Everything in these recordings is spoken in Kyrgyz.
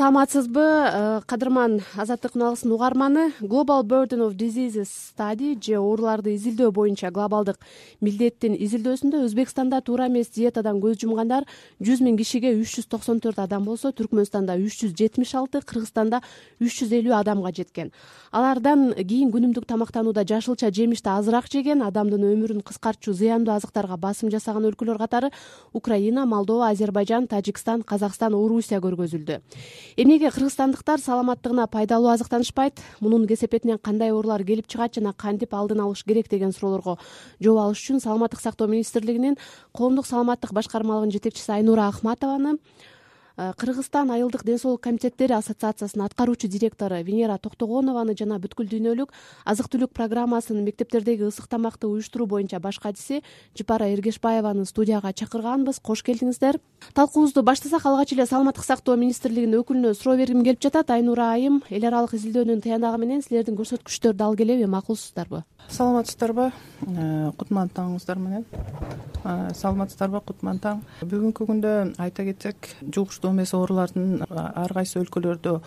саламатсызбы? Э, кадырман азаттык үналгысынын угарманы global burden of diseases study же ооруларды изилдөө боюнча глобалдык милдеттин изилдөөсүндө өзбекстанда туура эмес диетадан көз жумгандар жүз миң кишиге үч жүз токсон төрт адам болсо түркмөнстанда үч жүз жетимиш алты кыргызстанда үч жүз элүү адамга жеткен. Алардан кийин күнүмдүк тамактанууда жашылча жемишти азыраак жеген адамдын өмүрүн кыскартчу зыяндуу азыктарга басым жасаган өлкөлөр катары украина молдова азербайжан тажикстан казакстан орусия көргөзүлдү эмнеге кыргызстандыктар саламаттыгына пайдалуу азыктанышпайт? Мунун кесепетинен кандай оорулар келип чыгат жана кантип алдын алыш керек деген суроолорго жооп алыш үчүн саламаттык сактоо министрлигинин коомдук саламаттык башкармалыгынын жетекчиси айнура ахматованы Э, кыргызстан айылдык ден соолук комитеттери ассоциациясынын аткаруучу директору венера токтогонованы жана бүткүл дүйнөлүк азык түлүк программасынын мектептердеги ысык тамакты уюштуруу боюнча баш кадиси жыпара эргешбаеваны студияга чакырганбыз. Кош келдиңиздер. Талкуубузду баштасак алгач эле саламаттык сактоо министрлигинин өкүлүнө суроо бергим келип жатат. Айнура айым эл аралык изилдөөнүн тыянагы менен силердин көрсөткүчтөр дал келеби макулсуздарбы? Саламатсыздарбы? Э, кутман таңыңыздар менен. Э, саламатсыздарбы кутман таң? Бүгүнкү күндө айта кетсек жугуштуу эмес оорулардын ар кайсы өлкөлөрдө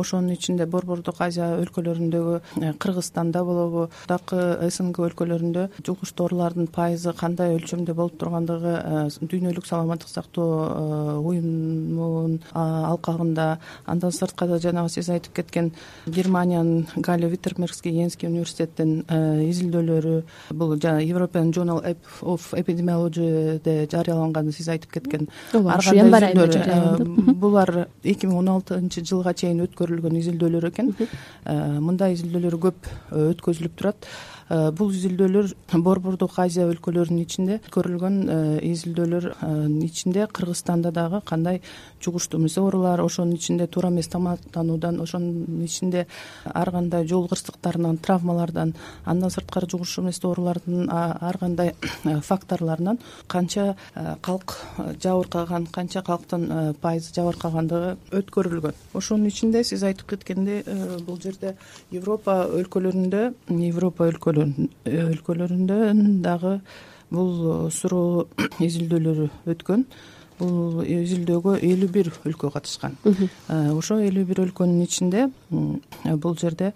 ошонун ичинде борбордук азия өлкөлөрүндөгү э, кыргызстанда болобу мурдакы снг өлкөлөрүндө жугуштуу оорулардын пайызы кандай өлчөмдө болуп тургандыгы дүйнөлүк саламаттык сактоо алкагында андан сырткары жанагы сиз айтып кеткен германиянын галио виттермерский енский университеттин изилдөөлөрү бул жанаг european journal of epidemiologyде жарыяланган сиз айтып кеткен ооба ушу январь айында жарыяланды. булар эки миң он алтынчы жылга чейин өткөрүлгөн изилдөөлөр экен. Мындай изилдөөлөр көп өткөзүлүп турат. Э, бул изилдөөлөр борбордук азия өлкөлөрүнүн ичинде өткөрүлгөн э, изилдөөлөрдүн ичинде кыргызстанда дагы кандай жугуштуу эмес оорулар ошонун ичинде туура эмес тамактануудан ошонун ичинде ар кандай жол кырсыктарынан травмалардан андан сырткары жугуштуу эмес оорулардын ар кандай э, факторлорунан канча калк жабыркаган канча калктын пайызы жабыркагандыгы өткөрүлгөн. Ошонун ичинде сиз айтып кеткендей бул жерде европа өлкөлөрүндө европа өлкөлөр өлкөлөрүндө дагы бул суроо изилдөөлөрү өткөн. Бул изилдөөгө элүү бир өлкө катышкан. Ошо элүү бир өлкөнүн ичинде бул жерде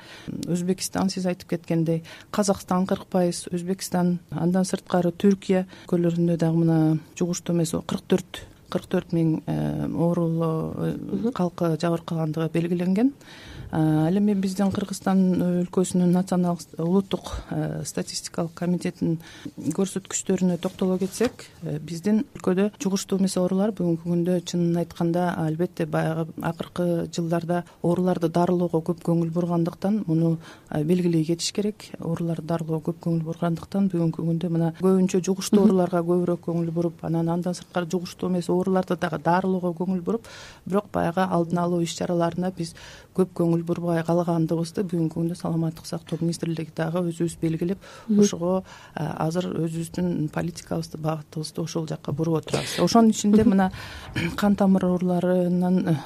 өзбекстан сиз айтып кеткендей казакстан кырк пайыз өзбекстан андан сырткары түркия өлкөлөрүндө дагы мына жугуштуу эмес кырк төрт кырк төрт миң э, оорулуу калкы жабыркагандыгы белгиленген ал эми биздин кыргызстан өлкөсүнүн националдык улуттук э, статистикалык комитетинин көрсөткүчтөрүнө токтоло кетсек э, биздин өлкөдө жугуштуу эмес оорулар бүгүнкү күндө чынын айтканда албетте баягы акыркы жылдарда ооруларды дарылоого көп көңүл бургандыктан муну белгилей кетиш керек. Ооруларды дарылоого көп көңүл бургандыктан бүгүнкү күндө мына көбүнчө жугуштуу ооруларга көбүрөөк көңүл буруп анан андан сырткары жугуштуу эмес ооруларды дагы дарылоого көңүл буруп бирок баягы алдын алуу иш чараларына биз көп көңүл бурбай калгандыгыбызды бүгүнкү күндө саламаттык сактоо министрлиги дагы өзүбүз белгилеп ошого азыр өзүбүздүн политикабызды багытыбызды ошол жака буруп отурабыз ошонун ичинде мына кан тамыр ооруларынан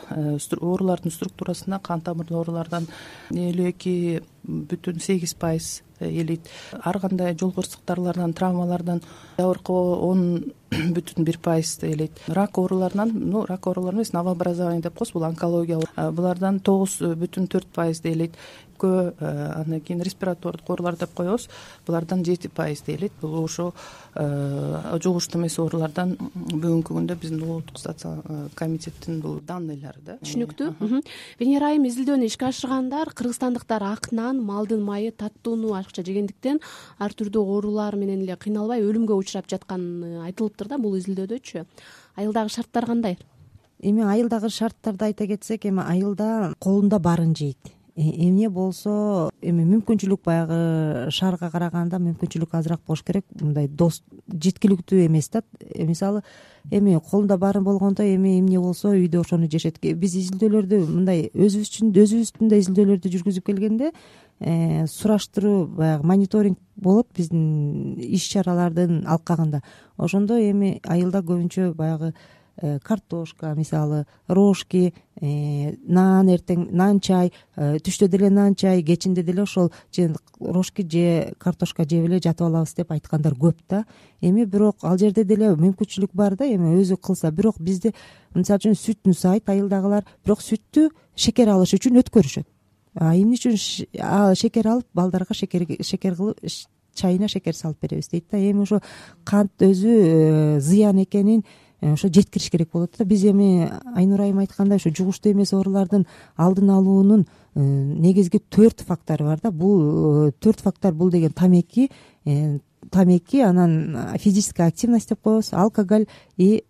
оорулардын структурасында кан тамырлуу оорулардан элүү эки бүтүн сегиз пайыз ээлейт ар кандай жол кырсыктарлардан травмалардан жабыркоо он бүтүн бир пайызды ээлейт рак ооруларынан ну рак оорулар эмес новообразование деп коебуз бул онкология. Булардан тогуз бүтүн төрт пайызды ээлейт андан кийин респиратордук оорулар деп коебуз. Булардан жети пайызды ээлейт бул ошо э, жугуштуу эмес оорулардан бүгүнкү күндө биздин улуттук э, комитеттин бул данныйлары да. Түшүнүктүү. Венера айым изилдөөнү ичке ашыргандар кыргызстандыктар ак нан малдын майы таттууну ашыкча жегендиктен ар түрдүү оорулар менен эле кыйналбай өлүмгө учурап жатканы айтылыптыр да бул изилдөөдөчү айылдагы шарттар кандай? Эми айылдагы шарттарды айта кетсек эми айылда колунда баарын жейт Э, эмне болсо эми мүмкүнчүлүк баягы шаарга караганда мүмкүнчүлүк азыраак болуш керек. Мындай дос жеткиликтүү эмес да. Э, мисалы эми колунда баары болгондо эми эмне болсо үйдө ошону жешет биз изилдөөлөрдү мындай өзүбүз үчүн өзүбүздүн да изилдөөлөрдү жүргүзүп келгенде э, сураштыруу баягы мониторинг болот биздин иш чаралардын алкагында. Ошондо эми айылда көбүнчө баягы э, картошка мисалы рожки э, нан эртең нан чай түштө деле нан чай кечинде деле ошол рожки же картошка жеп эле жатып алабыз деп айткандар көп да. Эми бирок ал жерде деле мүмкүнчүлүк бар да эми өзү кылса. Бирок бизде мисалы үчүн сүтүн сойт айылдагылар. Бирок сүттү шекер алыш үчүн өткөрүшөт. Эмне үчүн шекер алып балдарга шекер кылып чайына шекер салып беребиз дейт да. Эми ошо кант өзү э, зыян экенин э, ошо жеткириш керек болот да. Биз эми айнура айым айткандай ушу жугуштуу эмес оорулардын алдын алуунун э, негизги төрт фактору бар да. Бул төрт фактор бул деген тамеки тамеки анан физическая активность деп коебуз алкоголь и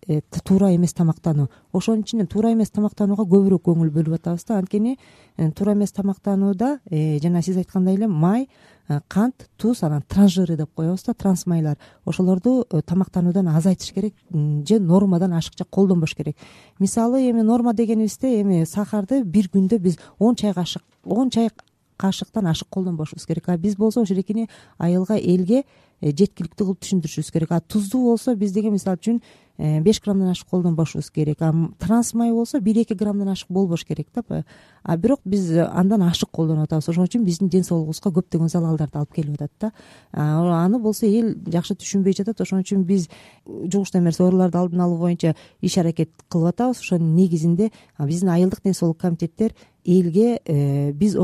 туура эмес тамактануу ошонун ичинен туура эмес тамактанууга көбүрөөк көңүл бөлүп атабыз да. Анткени туура эмес тамактанууда жана сиз айткандай эле май Э, кант туз анан транжиры деп коебуз да транс майлар ошолорду э, тамактануудан азайтыш керек же нормадан ашыкча колдонбош керек. Мисалы эми норма дегенибизде эми сахарды бир күндө биз он чай кашык он чай кашыктан ашык колдонбошубуз керек. А биз болсо ошолекини айылга элге э, жеткиликтүү кылып түшүндүрүшүбүз керек. А туздуу болсо биз деге мисалы үчүн Э, беш граммдан ашык колдонбошубуз керек. А транс май болсо бир эки граммдан ашык болбош керек да. А бирок биз андан ашык колдонуп атабыз. Ошон үчүн биздин ден соолугубузга көптөгөн залалдарды алып келип атат да. Аны болсо эл жакшы түшүнбөй жатат. Ошон үчүн биз жугуштуу эмес ооруларды алдын алуу боюнча иш аракет кылып атабыз. Ошонун негизинде биздин айылдык ден соолук комитеттер элге э, биз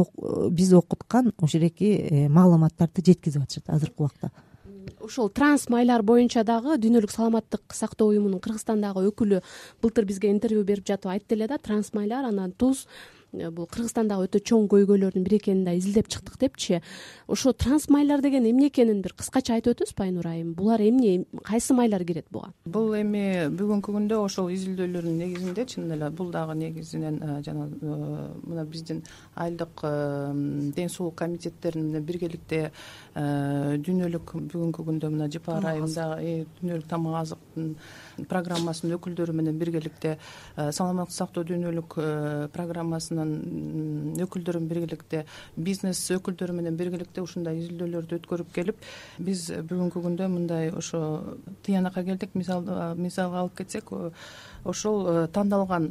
биз окуткан ушеки э, маалыматтарды жеткизип атышат азыркы убакта ушул транс майлар боюнча дагы дүйнөлүк саламаттык сактоо уюмунун кыргызстандагы өкүлү былтыр бизге интервью берип жатып айтты эле да транс майлар анан туз бул кыргызстандагы өтө чоң көйгөйлөрдүн бири экенин да изилдеп чыктык депчи. Ошо транс майлар деген эмне экенин бир кыскача айтып өтөсүзбү айнура айым булар эмне кайсы майлар кирет буга? Бул эми бүгүнкү күндө ошол изилдөөлөрдүн негизинде чынын эле бул дагы негизинен э, жана э, мына биздин айылдык ден соолук комитеттерин менен биргеликте дүйнөлүк бүгүнкү күндө мына жыпар айым дагы дүйнөлүк тамак азыктын программасынын өкүлдөрү менен биргеликте саламаттык сактоо дүйнөлүк өкүлдөрү биргеликте бизнес өкүлдөрү менен биргеликте ушундай изилдөөлөрдү өткөрүп келип биз бүгүнкү күндө мындай ошо тыянакка келдик мисалга алып кетсек ошол э, тандалган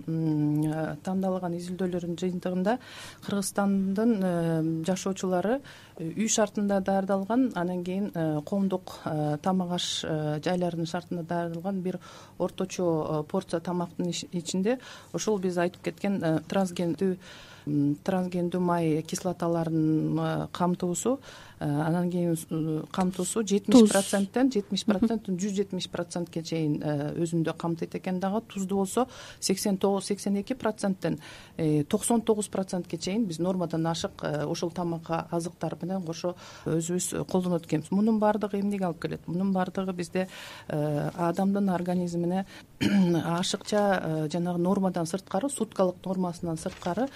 тандалган изилдөөлөрдүн жыйынтыгында кыргызстандын э, жашоочулары э, үй шартында даярдалган анан кийин коомдук тамак аш жайларынын шартында даярдалган бир орточо порция тамактын ичинде ошол биз айтып кеткен трансгендүү трансгендүү май кислоталарынын камтуусу Э, анан кийин э, камтуусу жетимиш проценттен жетимиш проценттен жүз жетимиш процентке чейин э, өзүндө камтыйт экен дагы. Тузду болсо сексен тогуз сексен эки проценттен токсон тогуз процентке чейин биз нормадан ашык ошол тамак азыктар менен кошо өзүбүз колдонот экенбиз мунун баардыгы эмнеге алып келет? Мунун баардыгы бизде адамдын организмине ашыкча жанагы нормадан сырткары суткалык нормасынан сырткары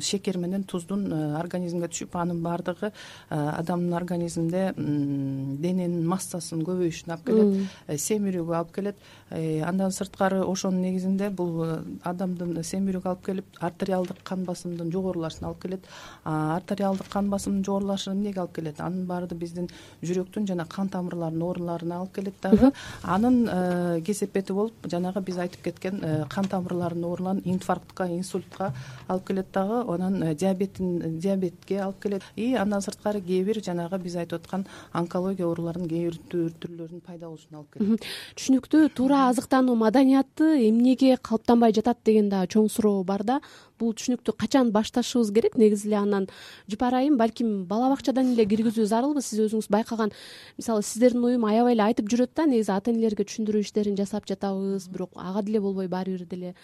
шекер менен туздун организмге түшүп анын баардыгы адамдын организминде дененин массасынын көбөйүшүнө алып келет э, семирүүгө алып келет. Э, андан сырткары ошонун негизинде бул э, адамдын семирүүгө алып келип артериалдык кан басымдын жогорулашына алып келет. Артериалдык кан басымдын эмнеге алып келет? Анын баары биздин жүрөктүн жана кан тамырларынын ооруларына алып келет дагы. Анын кесепети болуп жанагы биз айтып кеткен кан тамырларынын ооруларын инфарктка инсультка алып келет дагы. Анан диабеттин диабетке алып келет. И андан сырткары кээ бир жанагы биз айтып аткан онкология ооруларынын кээ бир түрлөрүнүн пайда болушуна алып келет. Түшүнүктүү туура азыктануу маданияты эмнеге калыптанбай жатат деген дагы чоң суроо бар да бул түшүнүктү качан башташыбыз керек? Негизи эле анан жыпар айым балким бала бакчадан эле киргизүү зарылбы сиз өзүңүз байкаган мисалы сиздердин уюм аябай эле айтып жүрөт да негизи ата энелерге түшүндүрүү иштерин жасап жатабыз. Бирок ага деле болбой баары бир деле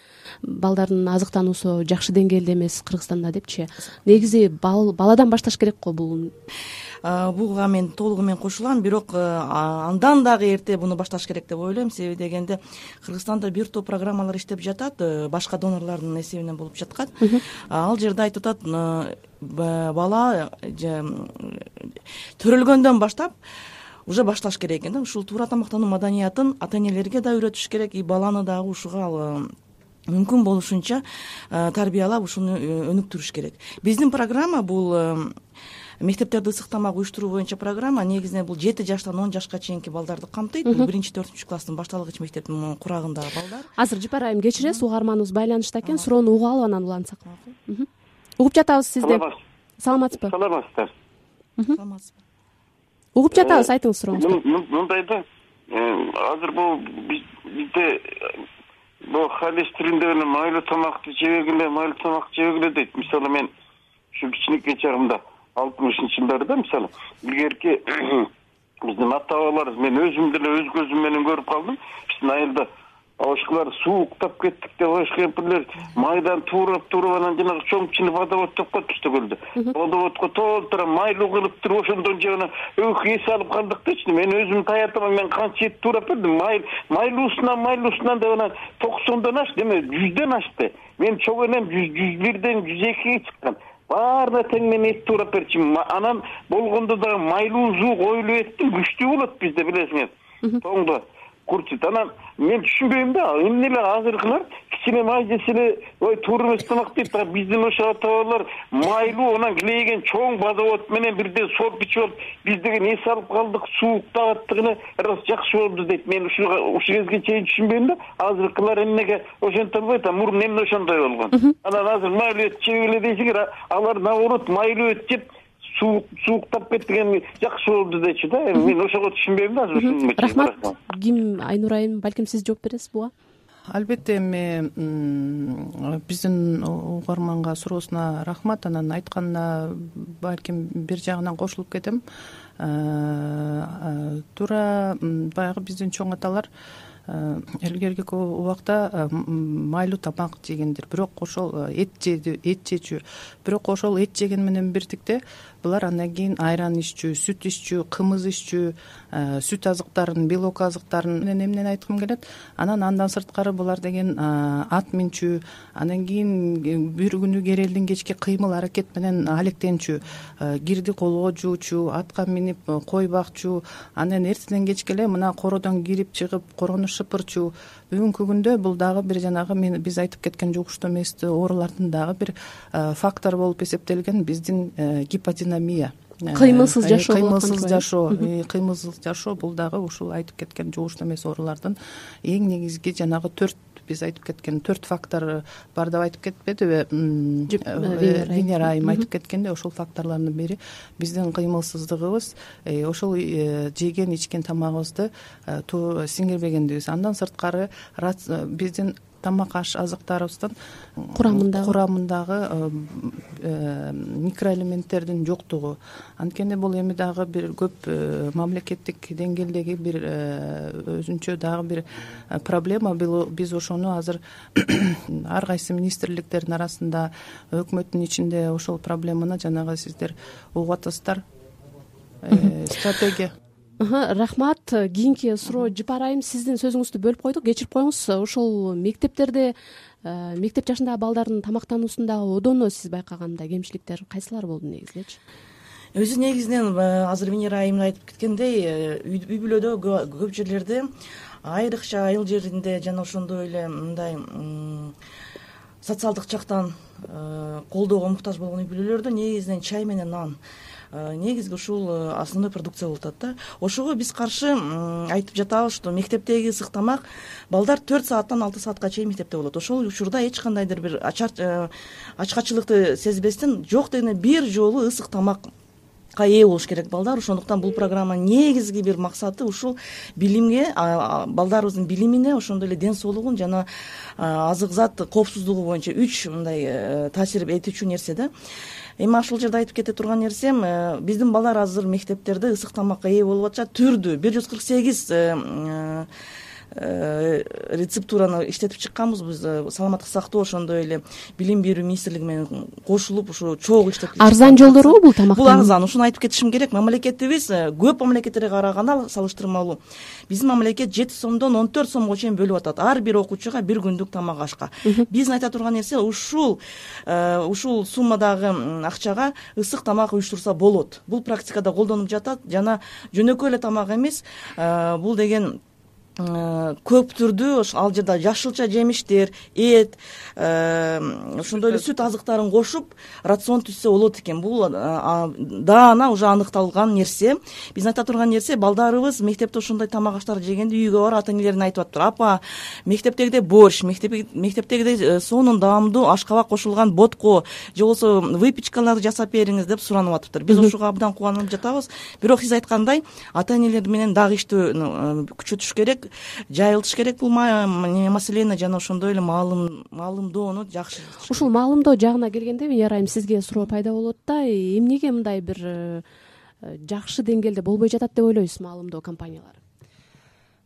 балдардын азыктануусу жакшы деңгээлде эмес кыргызстанда депчи. Негизи баладан башташ керек го бул буга мен толугу менен кошулам бирок андан дагы эрте буну башташ керек деп ойлойм. Себеби дегенде кыргызстанда бир топ программалар иштеп жатат э, башка донорлордун эсебинен болуп жаткан ал жерде айтып атат бала төрөлгөндөн баштап уже башташ керек экен да. Ушул туура тамактануу маданиятын ата энелерге да үйрөтүш керек и баланы дагы ушуга мүмкүн болушунча тарбиялап ушуну э, өнүктүрүш керек. Биздин программа бул мектептерде ысык тамак уюштуруу боюнча программа негизинен бул жети жаштан он жашка чейинки балдарды камтыйт. Бул биринчи төртүнчү класстын башталгыч мектептин курагындагы балдар. Азыр жыпар айым кечиресиз угарманыбыз байланышта экен. Суроону угуп алып анан улантсак угуп жатабыз сизди. Саламатсызбы? Саламатсыздар. Саламатсызбы. Угуп жатабыз айтыңыз сурооңузду. мындай да э, азыр бул бизде бул холестеринде эле майлуу тамакты жебегиле майлуу тамакты жебегиле дейт. Мисалы мен ушу кичинекей чагымда алтымышынчы жылдарда мисалы илгерки биздин ата бабалар мен өзүм деле өз көзүм менен көрүп калдым биздин айылда башкалар сууктап кеттик деп аш кемпирлер майдан туурап туурап анан жанагы чоң водовод деп коет бизде көлдө. Водоводко толтура майлуу кылып туруп ошондон жеп анан өх эс алып калдык дечи мен өзүм таятаман мен канча эт туурап бердим. Майлуусунан майлуусунан деп анан токсондон ашты эме жүздөн ашты менин чоң энем жүз бирден жүз экиге чыккан баарына тең мен эт туурап берчүмүн анан болгондо дагы майлуу зуу коюлуу эттин күчтүү болот бизде билесиңер. Тоңдо курчут анан мен түшүнбөйм да эмне эле азыркылар кичине май жесе эле ой туура эмес тамак дейт а биздин ошо ата бабалар майлуу анан килейген чоң водовод менен бирден сооп ичип алып биз деген эс алып калдык сууктап аттыгына раз жакшы болду дейт. Мен ушул кезге чейин түшүнбөйм да азыркылар эмнеге ошентип албайт а мурун эмне ошондой болгон. Анан азыр майлуу эт жебегиле дейсиңер алар наоборот майлуу эт жеп сууктап кеттик эми жакшы болду дечү да. Эми мен ошого түшүнбөйм да азыр рахмат. ким айнура айым балким сиз жооп бересиз буга? Албетте эми биздин угарманга суроосуна рахмат. Анан айтканына балким бир жагынан кошулуп кетем. Туура баягы биздин чоң аталар илгерки убакта майлуу тамак жегендер. Бирок ошол эт жеди эт жечү. Бирок ошол эт жеген менен бирдикте булар андан кийин айран иччү сүт иччү кымыз иччү э, сүт азыктарын белок азыктарын. Менен эмнени айткым келет? Анан андан сырткары булар деген э, ат минчү. Андан кийин э, бир күнү керелдин кечки кыймыл аракет менен алектенчү. Кирди колго жуучу атка минип кой бакчу анан эртеден кечке эле мына коrodон кирип чыгып корону шыпырчу. Бүгүнкү күндө бул дагы бир жанагы мен биз айтып кеткен жугуштуу эместүү оорулардын дагы бир фактор болуп эсептелген. Биздин гиподинамия э, кыймылсыз жашоо кыймылсыз жашоо кыймылсыз жашоо бул дагы ушул айтып кеткен жугуштуу эмес оорулардын эң негизги жанагы төрт биз айтып кеткен төрт фактор бар деп айтып кетпедиби? Э, венера айым айтып кеткендей ошол факторлордун бири. Биздин кыймылсыздыгыбыз э, ошол жеген ичкен тамагыбызды сиңирбегендигибиз андан сырткары биздин тамак аш азыктарыбыздын курамындагы. курамындагы э, э, микроэлементтердин жоктугу. Анткени бул эми дагы бир көп э, мамлекеттик деңгээлдеги бир өзүнчө дагы бир проблема биз ошону азыр ар кайсы министрликтердин арасында өкмөттүн ичинде ошол проблеманы жанагы сиздер угуп атасыздар стратегия. Рахмат. Кийинки суроо жыпар айым сиздин сөзүңүздү бөлүп койдук. Кечирип коюңуз. Ушул мектептерде э, мектеп жашындагы балдардын тамактануусундагы одоно сиз байкагандай кемчиликтер кайсылар болду негизи элечи өзү негизинен э, азыр венера айым айтып кеткендей э, үй бүлөдө көп жерлерде айрыкча айыл жеринде жана ошондой эле мындай социалдык жактан колдоого муктаж болгон үй бүлөлөрдө негизинен чай менен нан. Э, негизги ушул э, основной продукция болуп атат да. Ошого биз каршы айтып жатабыз что мектептеги ысык тамак балдар төрт сааттан алты саатка чейин мектепте болот. Ошол учурда эч кандайдыр бир э, ачкачылыкты сезбестен жок дегенде бир жолу ысык тамакка ээ болуш керек балдар. Ошондуктан бул программанын негизги бир максаты ушул билимге балдарыбыздын билимине ошондой эле ден соолугун жана азык зат коопсуздугу боюнча үч мындай таасир этүүчү нерсе да эми ушул жерде айтып кете турган нерсем э, биздин балдар азыр мектептерде ысык тамакка ээ болуп атышат. Түрдүү бир жүз кырк сегиз э, Э, рецептураны иштетип чыкканбыз. Биз э, саламаттык сактоо ошондой эле билим берүү министрлиги менен кошулуп ушу чогуу иштеп арзан жолдорубу бул тамак бул арзан. Ушуну айтып кетишим керек. Мамлекетибиз э, көп мамлекеттерге караганда салыштырмалуу. Биздин мамлекет жети сомдон он төрт сомго чейин бөлүп атат. Ар бир окуучуга бир күндүк тамак ашка. Биздин айта турган нерсе ушул ушул суммадагы акчага ысык тамак уюштурса болот. Бул практикада колдонуп жатат. Жана жөнөкөй эле тамак эмес. Бул деген Э, көп түрдүү ал жерде жашылча жемиштер эт э, ошондой эле сүт азыктарын кошуп рацион түзсө болот экен. Бул э, даана уже аныкталган нерсе. Биздин айта турган нерсе балдарыбыз мектепте ошондой тамак аштарды жегенде үйгө барып ата энелерине айтып атыптыр. Апа мектептегидей борщ мектептегидей сонун даамдуу ашкабак кошулган ботко же болбосо выпечкаларды жасап бериңиз деп суранып атыптыр. Биз ушуга абдан кубанып жатабыз. Бирок сиз айткандай ата энелер менен дагы иштөө күчөтүш керек жайылтыш керек бул маселени жана ошондой эле маалымдоону жакшы ушул маалымдоо жагына келгенде айым сизге суроо пайда болот да эмнеге мындай бир э, жакшы деңгээлде болбой жатат деп ойлойсуз маалымдоо компаниялары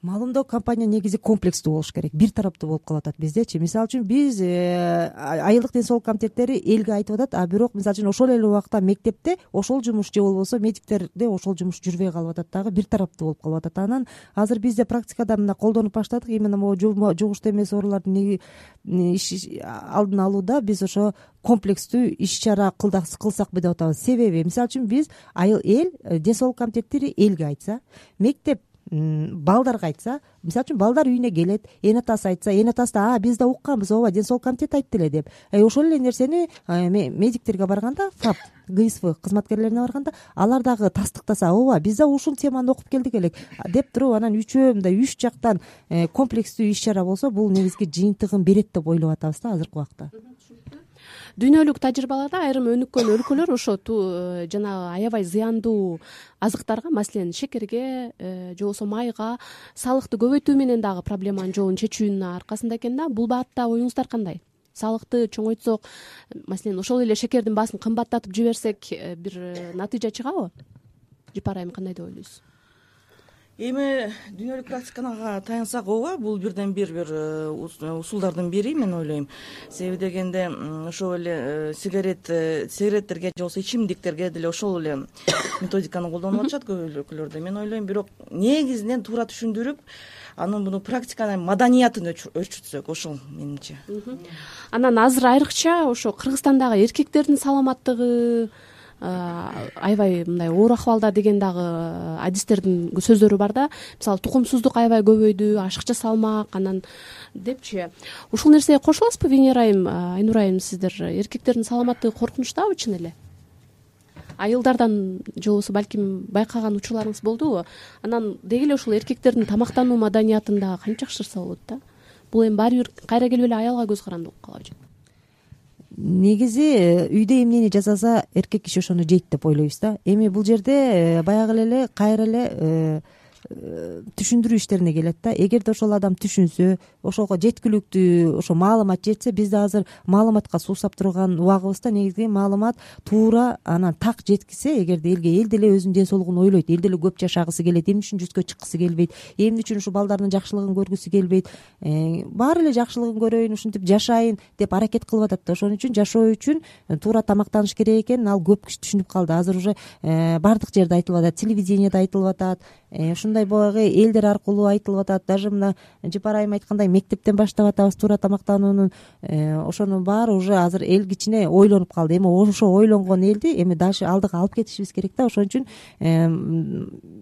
маалымдоо компания негизи комплекстүү болуш керек. Бир тараптуу болуп калып атат биздечи мисалы үчүн биз э, айылдык ден соолук комитеттери элге айтып атат а бирок мисалы үчүн ошол эле убакта мектепте ошол жумуш же болбосо медиктерде ошол жумуш жүрбөй калып атат дагы бир тараптуу болуп калып атат. Анан азыр биз да практикада мына колдонуп баштадык именно могу жугуштуу эмес оорулардын алдын алууда биз ошо комплекстүү иш чара кылсакпы деп атабыз. Себеби мисалы үчүн биз эл э, ден соолук комитеттери элге айтса мектеп балдарга айтса мисалы үчүн балдар үйүнө келет эне атасы айтса эне атасы да биз да укканбыз ооба ден соолук комитети айтты эле деп. Э, ошол эле нерсени медиктерге барганда фап гсв кызматкерлерине барганда алар дагы тастыктаса ооба биз да ушул теманы окуп келдик элек деп туруп анан үчөө мындай үч жактан э, комплекстүү иш чара болсо бул негизги жыйынтыгын берет деп ойлоп атабыз да азыркы убакта дүйнөлүк тажрыйбаларда айрым өнүккөн өлкөлөр ошо э, жанагы аябай зыяндуу азыктарга маселен шекерге э, же болбосо майга салыкты көбөйтүү менен дагы проблеманын жолун чечүүнүн аркасында экен да. Бул баатта оюңуздар кандай? Салыкты чоңойтсок маселен ошол эле шекердин баасын кымбаттатып жиберсек э, бир натыйжа чыгабы? Жыпар айым кандай деп ойлойсуз эми дүйнөлүк практикага таянсак ооба бул бирден бир бир э, усулдардын бири мен ойлойм. Себеби дегенде ошол эле э, сигарет э, сигареттерге же болбосо ичимдиктерге деле ошол эле методиканы колдонуп атышат көп өлкөлөрдө мен ойлойм бирок негизинен туура түшүндүрүп анын буну практиканы маданиятын өөрчүтсөк ошол менимче. Анан азыр айрыкча ошо кыргызстандагы эркектердин саламаттыгы аябай мындай оор акыбалда деген дагы адистердин сөздөрү бар да. Мисалы тукумсуздук аябай көбөйдү ашыкча салмак анан депчи. Ушул нерсеге кошуласызбы венера айым айнура айым сиздер эркектердин саламаттыгы коркунучтабы чын эле? Айылдардан же болбосо балким байкаган учурларыңыз болдубу анан деги эле ушул эркектердин тамактануу маданиятын дагы кантип жакшыртса болот да? Бул эми баары бир кайра келип эле аялга көз каранды болуп калабы негизи э, үйдө эмнени жасаса эркек киши ошону жейт деп ойлойбуз да. Эми бул жерде э, баягы эле кайра эле э, түшүндүрүү иштерине келет да. Эгерде ошол адам түшүнсө ошого жеткиликтүү ошо маалымат жетсе бизде азыр маалыматка суусап турган убагыбызда негизги маалымат туура анан так жеткизсе эгерде элге эл деле өзүнүн ден соолугун ойлойт эл деле көп жашагысы келет эмне үчүн жүзгө чыккысы келбейт эмне үчүн ушул балдардын жакшылыгын көргүсү келбейт э, баары эле жакшылыгын көрөйүн ушинтип жашайын деп аракет кылып атат да. Ошон үчүн жашоо үчүн э, туура тамактаныш керек экенин ал көп киши түшүнүп калды. Азыр уже баардык жерде айтылып атат телевидениеде айтылып атат ушундай баягы элдер аркылуу айтылып атат. Даже мына жыпар айым айткандай мектептен баштап атабыз туура тамактанууну э, ошонун баары уже азыр эл кичине ойлонуп калды. Эми ошо ойлонгон элди эми дальше алдыга алып кетишибиз керек да. Ошон үчүн э,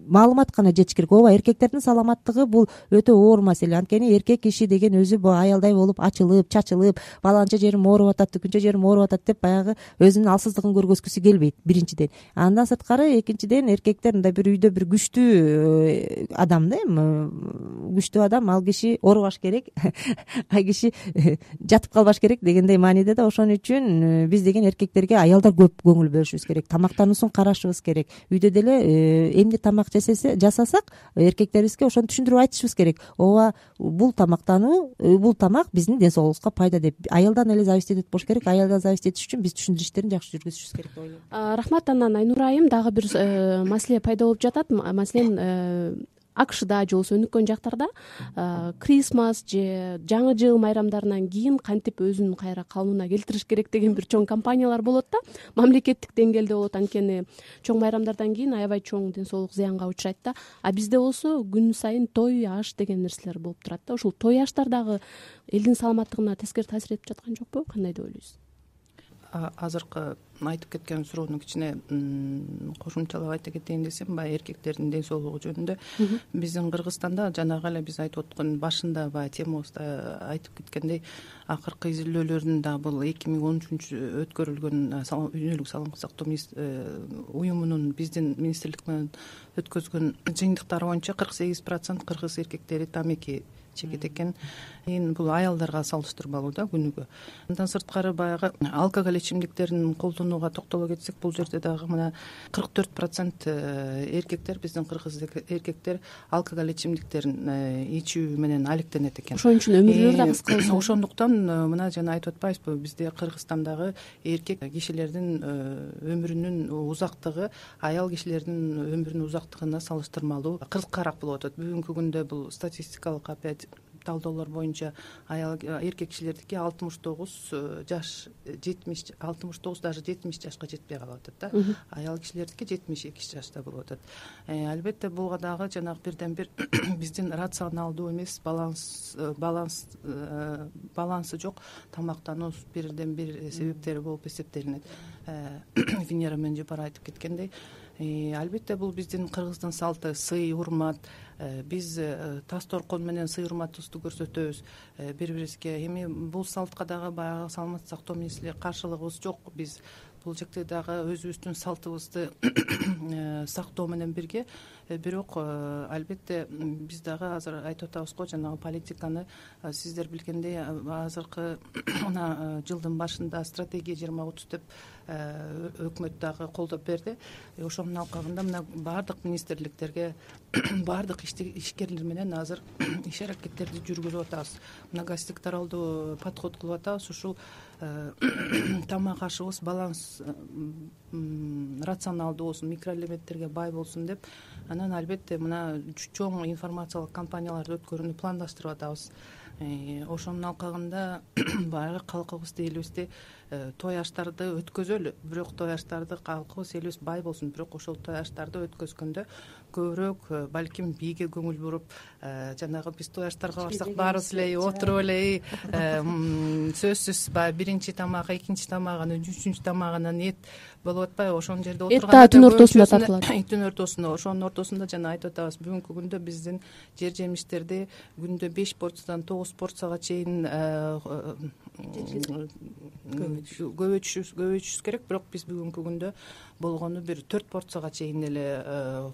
маалымат гана жетиш керек. Ооба эркектердин саламаттыгы бул өтө оор маселе. Анткени эркек киши деген өзү баягы аялдай болуп ачылып чачылып баланча жерим ооруп атат тикинче жерим ооруп атат деп баягы өзүнүн алсыздыгын көргөзгүсү келбейт биринчиден. Андан сырткары экинчиден эркектер мындай бир үйдө бир күчтүү Э, адам да эми күчтүү адам ал киши оорубаш керек ал киши э, жатып калбаш керек дегендей мааниде да ошон үчүн э, биз деген эркектерге аялдар көп көңүл бөлүшүбүз керек тамактануусун карашыбыз керек. Үйдө деле эмне тамак жасасак эркектерибизге ошону түшүндүрүп айтышыбыз керек. Ооба бул тамактануу бул тамак биздин ден соолугубузга пайда деп. Аялдан эле зависить этет болуш керек аялдан зависить этиш үчүн биз түшүндүрүү иштерин жакшы жүргүзүшүбүз керек деп ойлойм. Рахмат анан айнура айым дагы бир маселе пайда болуп жатат. Маселен акшда же болбосо өнүккөн жактарда крисмас же жаңы жыл майрамдарынан кийин кантип өзүн кайра калыбына келтириш керек деген бир чоң компаниялар болот да. Мамлекеттик деңгээлде болот. Анткени чоң майрамдардан кийин аябай чоң ден соолук зыянга учурайт да. А бизде болсо күн сайын той аш деген нерселер болуп турат да. Ушул той аштар дагы элдин саламаттыгына тескери таасир этип жаткан жокпу. Кандай деп ойлойсуз азыркы айтып кеткен суроону кичине кошумчалап айта кетейин десем баягы эркектердин ден соолугу жөнүндө. Биздин кыргызстанда жанагы эле биз айтып аткан башында баягы темабызда айтып кеткендей акыркы изилдөөлөрдүн дагы бул эки миң он үчүнчү өткөрүлгөн дүйнөлүк саламаттык сактоо э, уюмунун биздин министрлик менен өткөзгөн жыйынтыктары боюнча кырк сегиз процент кыргыз эркектери тамеки чегет экен. Бул аялдарга салыштырмалуу да күнүгө. Андан сырткары баягы алкоголь ичимдиктерин колдонууга токтоло кетсек бул жерде дагы мына кырк төрт процент э, эркектер биздин кыргыз эркектер алкоголь ичимдиктерин э, ичүү менен алектенет экен. Ошон үчүн өмүрлөрү да кыска ошондуктан э, мына жана айтып атпайбызбы бизде кыргызстандагы эркек кишилердин өмүрүнүн узактыгы аял кишилердин өмүрүнүн узактыгына салыштырмалуу кыскараак болуп атат. Бүгүнкү күндө бул статистикалык опять талоолор боюнча аял эркек кишилердики алтымыш тогуз э, жаш жетимиш алтымыш тогуз даже жетимиш жашка жетпей калып атат да. Аял кишилердики жетимиш эки жашта болуп атат. Э, албетте буга дагы жанагы бирден бир биздин рационалдуу эмес баланс э, баланс балансы жок тамактануу бирден бир себептери болуп эсептелинет. Венера менен жапар айтып кеткендей албетте бул биздин кыргыздын салты сый урмат. Э, биз э, тас торкон менен сый урматыбызды көрсөтөбүз. Э, бири бирибизге эми бул салтка дагы баягы саламаттык сактоо министрлиги каршылыгыбыз жок. Биз бул жакта дагы өзүбүздүн салтыбызды сактоо менен бирге бирок албетте биз дагы азыр айтып атабыз го жанагы политиканы сиздер билгендей азыркы мына жылдын башында стратегия жыйырма отуз деп өкмөт дагы колдоп берди. Ошонун алкагында мына баардык министрликтерге баардык ишкерлер менен азыр иш аракеттерди жүргүзүп атабыз. Многосекторалдуу подход кылып атабыз. Ушул э, тамак ашыбыз баланс рационалдуу болсун микроэлементтерге бай болсун деп анан албетте мына чоң информациялык кампанияларды өткөрүүнү пландаштырып атабыз э, ошонун алкагында баягы калкыбызды элибизди Э, той аштарды өткөзөлү. Бирок той аштарды калкыбыз элибиз бай болсун. Бирок ошол той аштарды өткөзгөндө көбүрөөк э, балким бийге көңүл буруп э, жанагы биз той аштарга барсак баарыбыз эле отуруп эле сөзсүз баягы биринчи тамак экинчи тамак анан үчүнчү тамак анан эт болуп атпайбы ошол жерде эт дагы түн ортосунда тартылат. түн ортосунда ошонун ортосунда жана айтып атабыз бүгүнкү күндө биздин жер жемиштерди күндө беш порциядан тогуз порцияга чейин көбөйтүшүбүз керек. Бирок биз бүгүнкү күндө болгону бир төрт порцияга чейин эле э,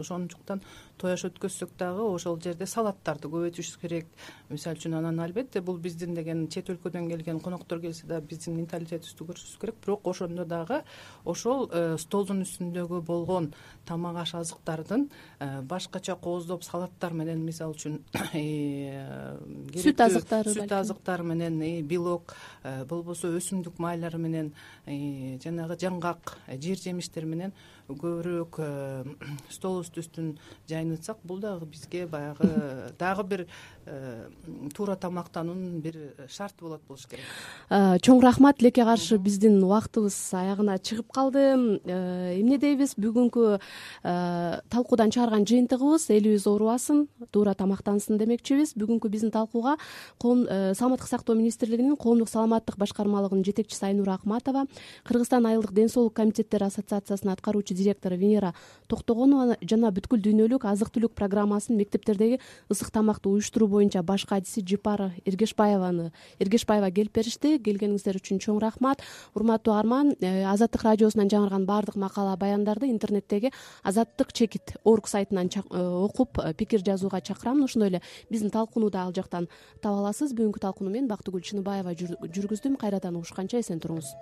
ошондуктан той аш өткөзсөк дагы ошол жерде салаттарды көбөйтүшүбүз керек. Мисалы үчүн анан албетте бул биздин деген чет өлкөдөн келген коноктор келсе дагы биздин менталитетибизди көрсөтүбүз керек. Бирок ошондо дагы ошол э, столдун үстүндөгү болгон тамак аш азыктардын э, башкача кооздоп салаттар менен мисалы үчүн сүт азыктары сүт азыктары менен белок болбосо өсүмдүк майлары менен жанагы жаңгак жер жемиштер менен көбүрөөк э, столубуздун үстүн жайнатсак бул дагы бизге баягы дагы бир туура тамактануунун бир шарты болот болуш керек. Э, чоң рахмат тилекке каршы биздин убактыбыз аягына чыгып калды. Эмне дейбиз? Бүгүнкү талкуудан чыгарган жыйынтыгыбыз элибиз оорубасын туура тамактансын демекчибиз. Бүгүнкү биздин талкууга саламаттык сактоо министрлигинин коомдук саламаттык башкармалыгынын жетекчиси айнура акматова кыргызстан айылдык ден соолук комитеттери ассоциациясынын аткаруучу директору венера токтогонова жана бүткүл дүйнөлүк азык түлүк программасынын мектептердеги ысык тамакты уюштуруу боюнча баш кадиси жыпар эргешбаеваны эргешбаева келип беришти. Келгениңиздер үчүн чоң рахмат. Урматтуу аарман э, азаттык радиосунан жаңырган баардык макала баяндарды интернеттеги азаттык чекит орг сайтынан э, окуп э, пикир жазууга чакырамын ошондой эле биздин талкууну да ал жактан таба аласыз. Бүгүнкү талкууну мен бактыгүл чыныбаева жүргүздүм. Кайрадан угушканча эсен туруңуз